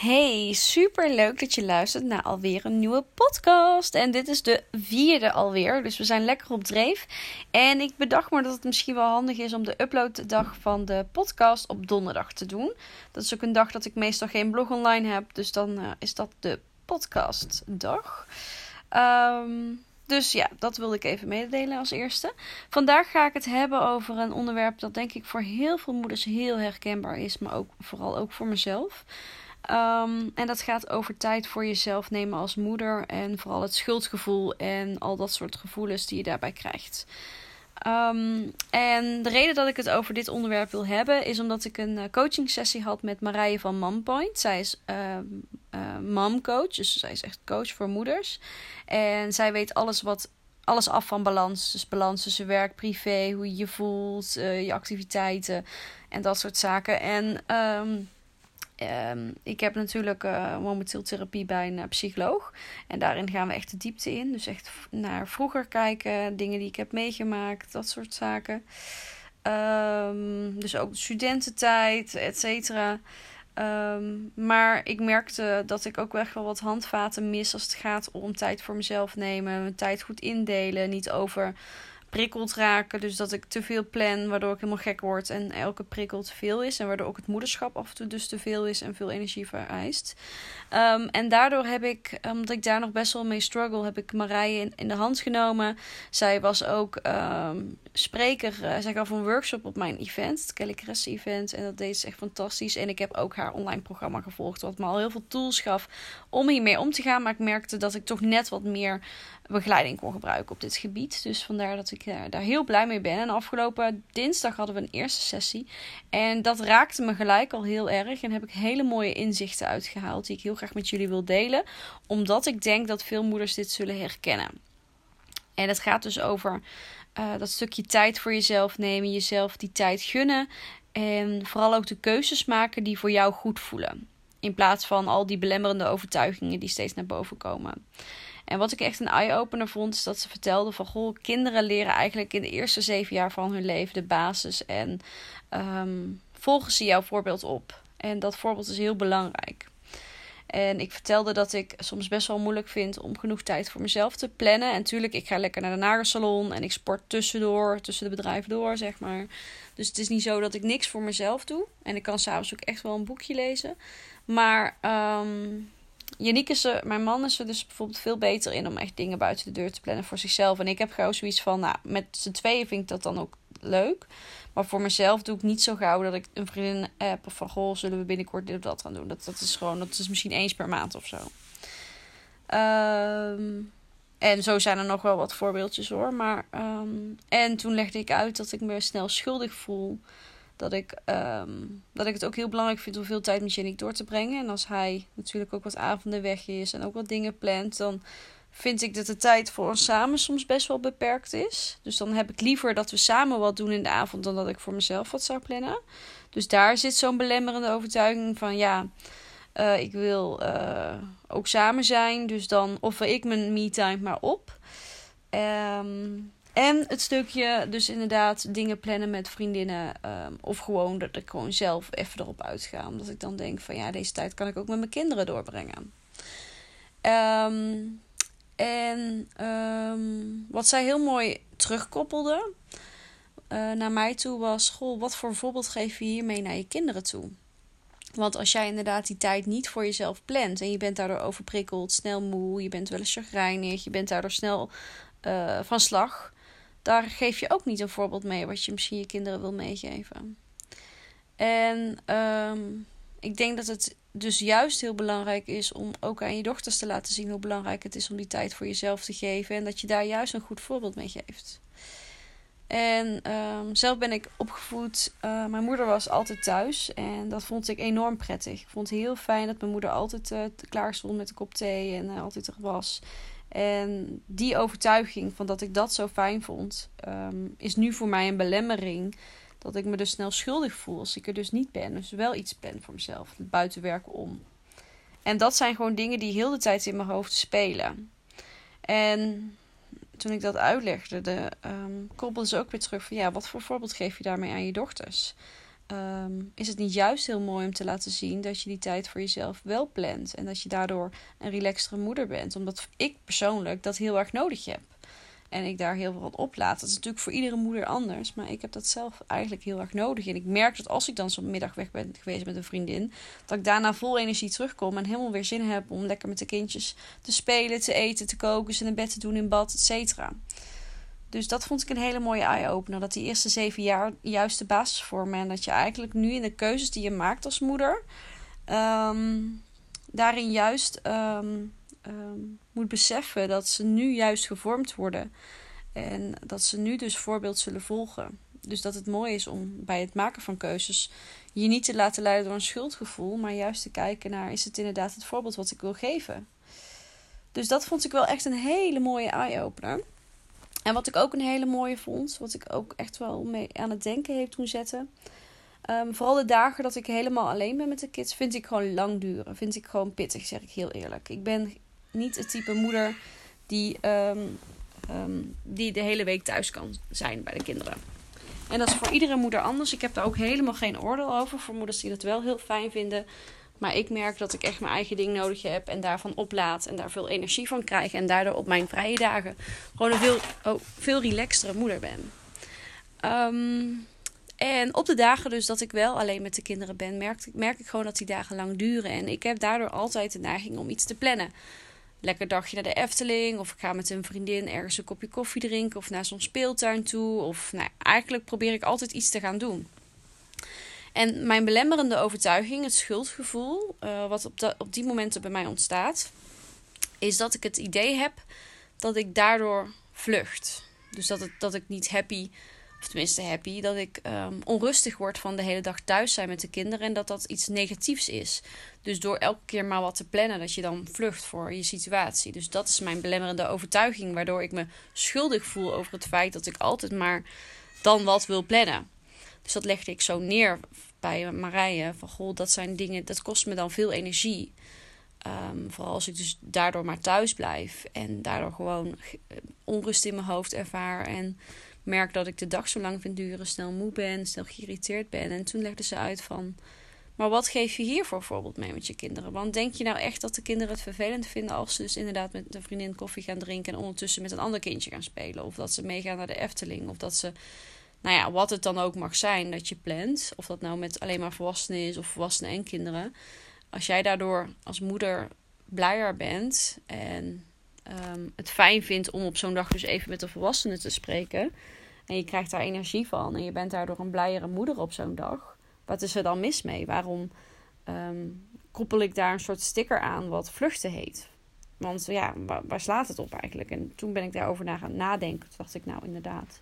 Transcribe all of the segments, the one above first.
Hey, super leuk dat je luistert naar alweer een nieuwe podcast. En dit is de vierde alweer, dus we zijn lekker op dreef. En ik bedacht me dat het misschien wel handig is om de uploaddag van de podcast op donderdag te doen. Dat is ook een dag dat ik meestal geen blog online heb, dus dan uh, is dat de podcastdag. Um, dus ja, dat wilde ik even mededelen als eerste. Vandaag ga ik het hebben over een onderwerp dat denk ik voor heel veel moeders heel herkenbaar is, maar ook vooral ook voor mezelf. Um, en dat gaat over tijd voor jezelf nemen als moeder en vooral het schuldgevoel en al dat soort gevoelens die je daarbij krijgt. Um, en de reden dat ik het over dit onderwerp wil hebben is omdat ik een uh, coaching sessie had met Marije van Mompoint. Zij is uh, uh, momcoach, dus zij is echt coach voor moeders. En zij weet alles wat alles af van balans. Dus balans tussen werk, privé, hoe je je voelt, uh, je activiteiten en dat soort zaken. En Um, ik heb natuurlijk uh, momenteel therapie bij een uh, psycholoog. En daarin gaan we echt de diepte in. Dus echt naar vroeger kijken, dingen die ik heb meegemaakt, dat soort zaken. Um, dus ook de studententijd, et cetera. Um, maar ik merkte dat ik ook echt wel wat handvaten mis als het gaat om tijd voor mezelf nemen. Mijn tijd goed indelen. Niet over prikkeld raken. Dus dat ik te veel plan, waardoor ik helemaal gek word en elke prikkel te veel is. En waardoor ook het moederschap af en toe dus te veel is en veel energie vereist. Um, en daardoor heb ik, omdat ik daar nog best wel mee struggle, heb ik Marije in, in de hand genomen. Zij was ook um, spreker. Uh, zij gaf een workshop op mijn event, het Kelly event. En dat deed ze echt fantastisch. En ik heb ook haar online programma gevolgd, wat me al heel veel tools gaf om hiermee om te gaan. Maar ik merkte dat ik toch net wat meer begeleiding kon gebruiken op dit gebied. Dus vandaar dat ik uh, daar heel blij mee ben. En afgelopen dinsdag hadden we een eerste sessie. En dat raakte me gelijk al heel erg. En heb ik hele mooie inzichten uitgehaald die ik heel graag met jullie wil delen. Omdat ik denk dat veel moeders dit zullen herkennen. En het gaat dus over uh, dat stukje tijd voor jezelf nemen, jezelf die tijd gunnen. En vooral ook de keuzes maken die voor jou goed voelen. In plaats van al die belemmerende overtuigingen die steeds naar boven komen. En wat ik echt een eye-opener vond, is dat ze vertelde van goh, kinderen leren eigenlijk in de eerste zeven jaar van hun leven de basis. En um, volgen ze jouw voorbeeld op. En dat voorbeeld is heel belangrijk. En ik vertelde dat ik soms best wel moeilijk vind om genoeg tijd voor mezelf te plannen. En natuurlijk, ik ga lekker naar de nagelsalon en ik sport tussendoor, tussen de bedrijven door, zeg maar. Dus het is niet zo dat ik niks voor mezelf doe. En ik kan s'avonds ook echt wel een boekje lezen. Maar um, Janiek is er, mijn man is er dus bijvoorbeeld veel beter in om echt dingen buiten de deur te plannen voor zichzelf. En ik heb gauw zoiets van, nou, met z'n tweeën vind ik dat dan ook leuk. Maar voor mezelf doe ik niet zo gauw dat ik een vriendin heb of van goh, zullen we binnenkort dit of dat gaan doen. Dat, dat is gewoon, dat is misschien eens per maand of zo. Um, en zo zijn er nog wel wat voorbeeldjes hoor. Maar, um, en toen legde ik uit dat ik me snel schuldig voel dat ik, um, dat ik het ook heel belangrijk vind om veel tijd met Jenny door te brengen. En als hij natuurlijk ook wat avonden weg is en ook wat dingen plant, dan vind ik dat de tijd voor ons samen soms best wel beperkt is. Dus dan heb ik liever dat we samen wat doen in de avond dan dat ik voor mezelf wat zou plannen. Dus daar zit zo'n belemmerende overtuiging van ja, uh, ik wil uh, ook samen zijn. Dus dan offer ik mijn me-time maar op. Um, en het stukje, dus inderdaad, dingen plannen met vriendinnen. Um, of gewoon dat ik gewoon zelf even erop uitga. Omdat ik dan denk van ja, deze tijd kan ik ook met mijn kinderen doorbrengen. Um, en um, wat zij heel mooi terugkoppelde uh, naar mij toe was: Goh, wat voor voorbeeld geef je hiermee naar je kinderen toe? Want als jij inderdaad die tijd niet voor jezelf plant en je bent daardoor overprikkeld, snel moe, je bent wel eens chagrijnig, je bent daardoor snel uh, van slag, daar geef je ook niet een voorbeeld mee wat je misschien je kinderen wil meegeven. En um, ik denk dat het dus juist heel belangrijk is om ook aan je dochters te laten zien hoe belangrijk het is om die tijd voor jezelf te geven. En dat je daar juist een goed voorbeeld mee geeft. En um, zelf ben ik opgevoed. Uh, mijn moeder was altijd thuis. En dat vond ik enorm prettig. Ik vond het heel fijn dat mijn moeder altijd uh, klaar stond met een kop thee. En uh, altijd er was. En die overtuiging van dat ik dat zo fijn vond, um, is nu voor mij een belemmering. Dat ik me dus snel schuldig voel als ik er dus niet ben. Dus wel iets ben voor mezelf, het buitenwerken om. En dat zijn gewoon dingen die heel de tijd in mijn hoofd spelen. En toen ik dat uitlegde, de, koppelde ze ook weer terug van ja, wat voor voorbeeld geef je daarmee aan je dochters? Ehm, is het niet juist heel mooi om te laten zien dat je die tijd voor jezelf wel plant. En dat je daardoor een relaxtere moeder bent. Omdat ik persoonlijk dat heel erg nodig heb. En ik daar heel veel van oplaat. Dat is natuurlijk voor iedere moeder anders. Maar ik heb dat zelf eigenlijk heel erg nodig. En ik merk dat als ik dan zo'n middag weg ben geweest met een vriendin. Dat ik daarna vol energie terugkom. En helemaal weer zin heb om lekker met de kindjes te spelen, te eten, te koken. Ze in bed te doen in bad, et cetera. Dus dat vond ik een hele mooie eye-opener. Dat die eerste zeven jaar juist de basis vormen. En dat je eigenlijk nu in de keuzes die je maakt als moeder. Ehm, daarin juist ehm, ehm, moet beseffen dat ze nu juist gevormd worden. En dat ze nu dus voorbeeld zullen volgen. Dus dat het mooi is om bij het maken van keuzes je niet te laten leiden door een schuldgevoel. Maar juist te kijken naar: is het inderdaad het voorbeeld wat ik wil geven? Dus dat vond ik wel echt een hele mooie eye-opener. En wat ik ook een hele mooie vond, wat ik ook echt wel mee aan het denken heeft toen zetten. Um, vooral de dagen dat ik helemaal alleen ben met de kids, vind ik gewoon lang duren. Vind ik gewoon pittig, zeg ik heel eerlijk. Ik ben niet het type moeder die, um, um, die de hele week thuis kan zijn bij de kinderen. En dat is voor iedere moeder anders. Ik heb daar ook helemaal geen oordeel over. Voor moeders die dat wel heel fijn vinden. Maar ik merk dat ik echt mijn eigen ding nodig heb en daarvan oplaad en daar veel energie van krijg. En daardoor op mijn vrije dagen gewoon een veel, oh, veel relaxtere moeder ben. Um, en op de dagen dus dat ik wel alleen met de kinderen ben, merk, merk ik gewoon dat die dagen lang duren. En ik heb daardoor altijd de neiging om iets te plannen. Lekker dagje naar de Efteling, of ik ga met een vriendin ergens een kopje koffie drinken, of naar zo'n speeltuin toe. Of nou, eigenlijk probeer ik altijd iets te gaan doen. En mijn belemmerende overtuiging, het schuldgevoel, uh, wat op, op die momenten bij mij ontstaat, is dat ik het idee heb dat ik daardoor vlucht. Dus dat, het, dat ik niet happy, of tenminste happy, dat ik um, onrustig word van de hele dag thuis zijn met de kinderen en dat dat iets negatiefs is. Dus door elke keer maar wat te plannen, dat je dan vlucht voor je situatie. Dus dat is mijn belemmerende overtuiging, waardoor ik me schuldig voel over het feit dat ik altijd maar dan wat wil plannen. Dus dat legde ik zo neer bij Marije. Van goh, dat zijn dingen, dat kost me dan veel energie. Um, vooral als ik dus daardoor maar thuis blijf. En daardoor gewoon onrust in mijn hoofd ervaar. En merk dat ik de dag zo lang vind duren. Snel moe ben, snel geïrriteerd ben. En toen legde ze uit van... Maar wat geef je hier voor voorbeeld mee met je kinderen? Want denk je nou echt dat de kinderen het vervelend vinden als ze dus inderdaad met een vriendin koffie gaan drinken en ondertussen met een ander kindje gaan spelen? Of dat ze meegaan naar de Efteling? Of dat ze nou ja, wat het dan ook mag zijn dat je plant. Of dat nou met alleen maar volwassenen is of volwassenen en kinderen. Als jij daardoor als moeder blijer bent en ehm, het fijn vindt om op zo'n dag dus even met de volwassenen te spreken. En je krijgt daar energie van en je bent daardoor een blijere moeder op zo'n dag. Wat is er dan mis mee? Waarom ehm, koppel ik daar een soort sticker aan wat vluchten heet? Want ja, waar, slaat het op eigenlijk? En toen ben ik daarover na gaan nadenken. Toen dacht ik, nou inderdaad,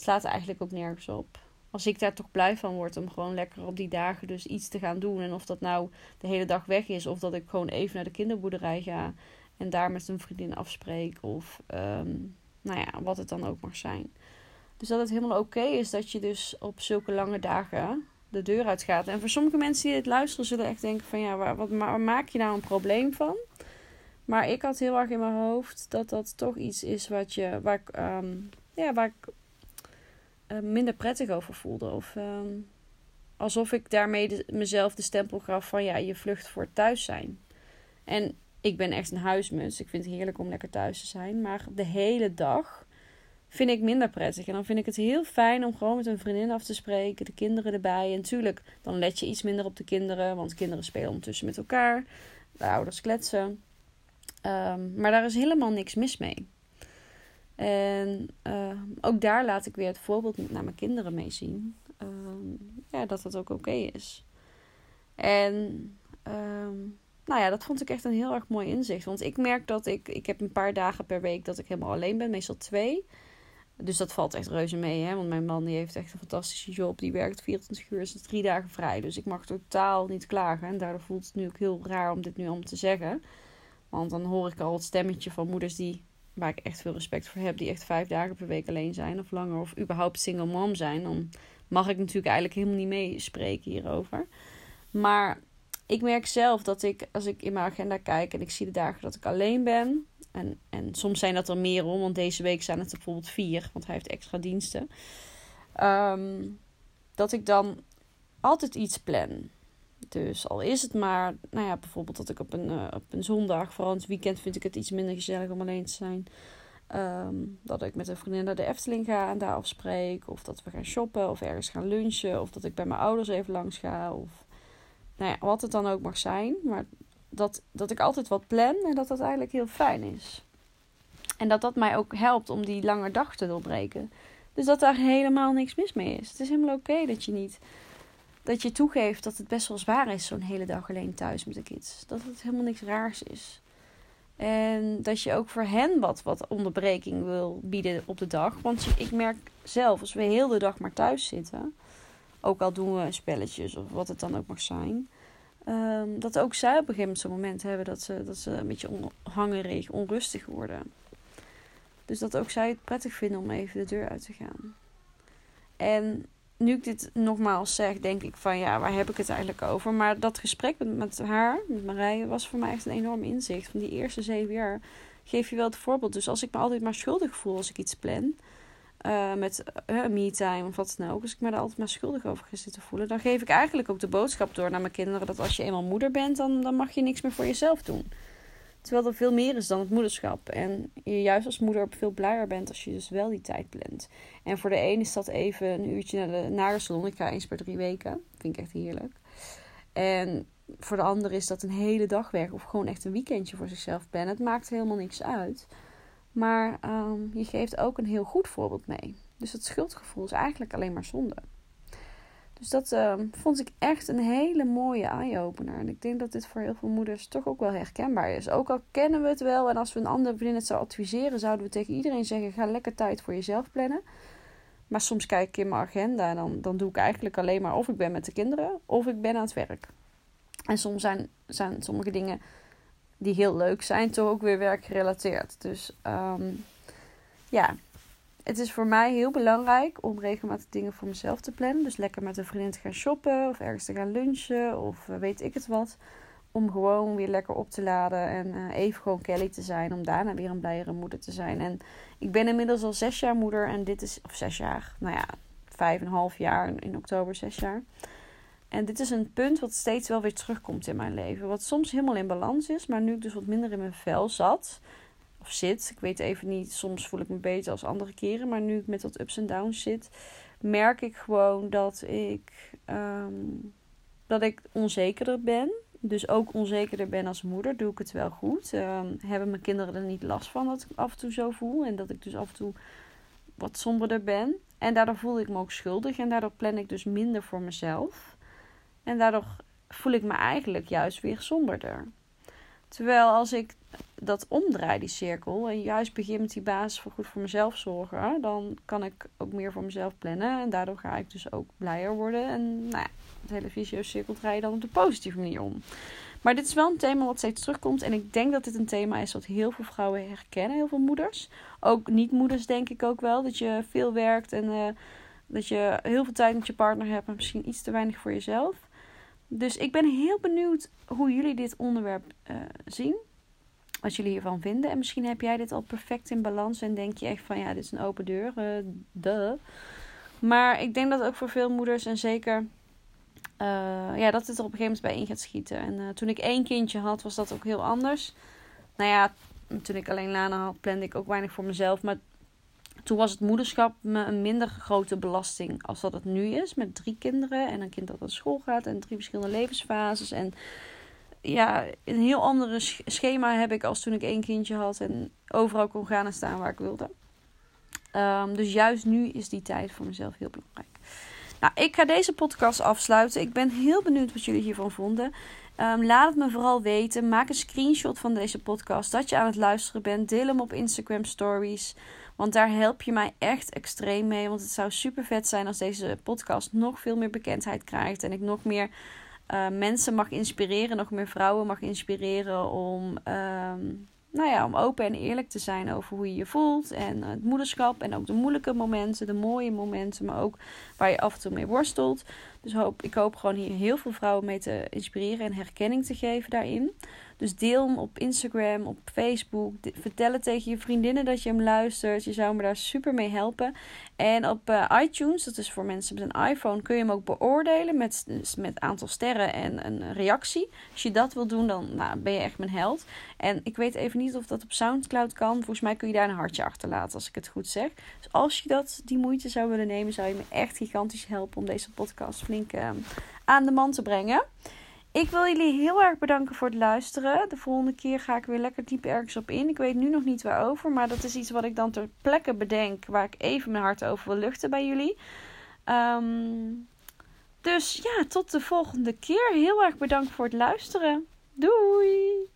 slaat eigenlijk ook nergens op. Als ik daar toch blij van word om gewoon lekker op die dagen dus iets te gaan doen. En of dat nou de hele dag weg is, of dat ik gewoon even naar de kinderboerderij ga en daar met een vriendin afspreek. Of um, nou ja, wat het dan ook mag zijn. Dus dat het helemaal oké is dat je dus op zulke lange dagen de deur uit gaat. En voor sommige mensen die dit luisteren zullen echt denken van ja, waar, wat, maak je nou een probleem van? Maar ik had heel erg in mijn hoofd dat dat toch iets is wat je, waar, ik, um, ja, waar minder prettig over voelde. Of uh, alsof ik daarmee mezelf de stempel gaf van ja, je vlucht voor thuis zijn. En ik ben echt een huismus. Ik vind het heerlijk om lekker thuis te zijn. Maar de hele dag vind ik minder prettig. En dan vind ik het heel fijn om gewoon met een vriendin af te spreken. De kinderen erbij. En natuurlijk, dan let je iets minder op de kinderen. Want kinderen spelen ondertussen met elkaar. De ouders kletsen. Um, maar daar is helemaal niks mis mee. En uh, ook daar laat ik weer het voorbeeld naar mijn kinderen mee zien. Uh, ja, dat dat ook oké is. En um, nou ja, dat vond ik echt een heel erg mooi inzicht. Want ik merk dat ik, ik heb een paar dagen per week dat ik helemaal alleen ben, meestal twee. Dus dat valt echt reuze mee, hè. Want mijn man die heeft echt een fantastische job. Die werkt 24 uur, is drie dagen vrij. Dus ik mag totaal niet klagen. En daardoor voelt het nu ook heel raar om dit nu om te zeggen. Want dan hoor ik al het stemmetje van moeders die waar ik echt veel respect voor heb, die echt vijf dagen per week alleen zijn of langer, of überhaupt single mom zijn, dan mag ik natuurlijk eigenlijk helemaal niet meespreken hierover. Maar ik merk zelf dat ik, als ik in mijn agenda kijk en ik zie de dagen dat ik alleen ben, en, en soms zijn dat er meer om, want deze week zijn het bijvoorbeeld vier, want hij heeft extra diensten. Um, dat ik dan altijd iets plan. Dus al is het maar, nou ja, bijvoorbeeld dat ik op een, uh, op een zondag, vooral het weekend, vind ik het iets minder gezellig om alleen te zijn. Ehm, dat ik met een vriendin naar de Efteling ga en daar afspreek. Of dat we gaan shoppen of ergens gaan lunchen. Of dat ik bij mijn ouders even langs ga. Of nou ja, wat het dan ook mag zijn. Maar dat, dat ik altijd wat plan en dat dat eigenlijk heel fijn is. En dat dat mij ook helpt om die lange dag te doorbreken. Dus dat daar helemaal niks mis mee is. Het is helemaal oké dat je niet. Dat je toegeeft dat het best wel zwaar is, zo'n hele dag alleen thuis met de kids. Dat het helemaal niks raars is. En dat je ook voor hen wat, wat onderbreking wil bieden op de dag. Want ik merk zelf, als we heel de dag maar thuis zitten. Ook al doen we spelletjes of wat het dan ook mag zijn. Um, dat ook zij op een gegeven moment zo'n moment hebben dat ze, dat ze een beetje onhangerig, onrustig worden. Dus dat ook zij het prettig vinden om even de deur uit te gaan. En nu ik dit nogmaals zeg, denk ik van ja, waar heb ik het eigenlijk over? Maar dat gesprek met, met haar, met Marije, was voor mij echt een enorm inzicht. Van die eerste zeven jaar geef je wel het voorbeeld. Dus als ik me altijd maar schuldig voel als ik iets plan, uh, met uh, me-time of wat dan ook, als ik me daar altijd maar schuldig over ga zitten voelen, dan geef ik eigenlijk ook de boodschap door naar mijn kinderen dat als je eenmaal moeder bent, dan, dan mag je niks meer voor jezelf doen. Terwijl er veel meer is dan het moederschap. En je juist als moeder veel blijer bent als je dus wel die tijd plant. En voor de een is dat even een uurtje naar de nagelsalon. Ik ga eens per drie weken. Vind ik echt heerlijk. En voor de ander is dat een hele dag werk. Of gewoon echt een weekendje voor zichzelf plannen. Het maakt helemaal niks uit. Maar um, je geeft ook een heel goed voorbeeld mee. Dus het schuldgevoel is eigenlijk alleen maar zonde. Dus dat uh, vond ik echt een hele mooie eye-opener. En ik denk dat dit voor heel veel moeders toch ook wel herkenbaar is. Ook al kennen we het wel en als we een andere vriendin het zou adviseren, zouden we tegen iedereen zeggen: ga lekker tijd voor jezelf plannen. Maar soms kijk ik in mijn agenda en dan, dan doe ik eigenlijk alleen maar of ik ben met de kinderen of ik ben aan het werk. En soms zijn, zijn sommige dingen die heel leuk zijn, toch ook weer werkgerelateerd. Dus um, ja, het is voor mij heel belangrijk om regelmatig dingen voor mezelf te plannen. Dus lekker met een vriendin te gaan shoppen of ergens te gaan lunchen of eh, weet ik het wat. Om gewoon weer lekker op te laden en uh, even gewoon Kelly te zijn. Om daarna weer een blijere moeder te zijn. En ik ben inmiddels al zes jaar moeder en dit is, of zes jaar, nou ja, vijf en een half jaar in oktober, zes jaar. En dit is een punt wat steeds wel weer terugkomt in mijn leven. Wat soms helemaal in balans is, maar nu ik dus wat minder in mijn vel zat of zit. Ik weet even niet, soms voel ik me beter als andere keren. Maar nu ik met dat ups en downs zit, merk ik gewoon dat ik, um, dat ik onzekerder ben. Dus ook onzekerder ben als moeder. Doe ik het wel goed? Um, hebben mijn kinderen er niet last van dat ik af en toe zo voel? En dat ik dus af en toe wat somberder ben. En daardoor voel ik me ook schuldig. En daardoor plan ik dus minder voor mezelf. En daardoor voel ik me eigenlijk juist weer somberder. Terwijl als ik dat omdraai, die cirkel, en juist begin met die basis voor goed voor mezelf zorgen, dan kan ik ook meer voor mezelf plannen. En daardoor ga ik dus ook blijer worden. En nou ja, het hele visio-cirkel draai je dan op de positieve manier om. Maar dit is wel een thema wat steeds terugkomt. En ik denk dat dit een thema is wat heel veel vrouwen herkennen, heel veel moeders. Ook niet-moeders denk ik ook wel. Dat je veel werkt en uh, dat je heel veel tijd met je partner hebt, maar misschien iets te weinig voor jezelf. Dus ik ben heel benieuwd hoe jullie dit onderwerp uh, zien. Wat jullie hiervan vinden. En misschien heb jij dit al perfect in balans. En denk je echt van ja, dit is een open deur. Uh, de. Maar ik denk dat ook voor veel moeders en zeker. Uh, ja, dat het er op een gegeven moment bij in gaat schieten. En toen ik één kindje had, was dat ook heel anders. Nou ja, toen ik alleen Lana had, plande ik ook weinig voor mezelf. Maar toen was het moederschap me een minder grote belasting als dat het nu is. Met drie kinderen en een kind dat naar school gaat en drie verschillende levensfases. En ja, een heel ander schema heb ik als toen ik één kindje had en overal kon gaan en staan waar ik wilde. Um, dus juist nu is die tijd voor mezelf heel belangrijk. Nou, ik ga deze podcast afsluiten. Ik ben heel benieuwd wat jullie hiervan vonden. Um, laat het me vooral weten. Maak een screenshot van deze podcast dat je aan het luisteren bent. Deel hem op Instagram Stories. Want daar help je mij echt extreem mee. Want het zou super vet zijn als deze podcast nog veel meer bekendheid krijgt. En ik nog meer uh, mensen mag inspireren, nog meer vrouwen mag inspireren om, um, nou ja, om open en eerlijk te zijn over hoe je je voelt. En het moederschap en ook de moeilijke momenten, de mooie momenten, maar ook waar je af en toe mee worstelt. Dus hoop, ik hoop gewoon hier heel veel vrouwen mee te inspireren en herkenning te geven daarin. Dus deel hem op Instagram, op Facebook. Vertel het tegen je vriendinnen dat je hem luistert. Je zou me daar super mee helpen. En op uh, iTunes, dat is voor mensen met een iPhone, kun je hem ook beoordelen met, met aantal sterren en een reactie. Als je dat wil doen, dan nou, ben je echt mijn held. En ik weet even niet of dat op Soundcloud kan. Volgens mij kun je daar een hartje achterlaten, als ik het goed zeg. Dus als je dat, die moeite zou willen nemen, zou je me echt gigantisch helpen om deze podcast flink uh, aan de man te brengen. Ik wil jullie heel erg bedanken voor het luisteren. De volgende keer ga ik weer lekker diep ergens op in. Ik weet nu nog niet waarover, maar dat is iets wat ik dan ter plekke bedenk. Waar ik even mijn hart over wil luchten bij jullie. Ehm, dus ja, tot de volgende keer. Heel erg bedankt voor het luisteren. Doei!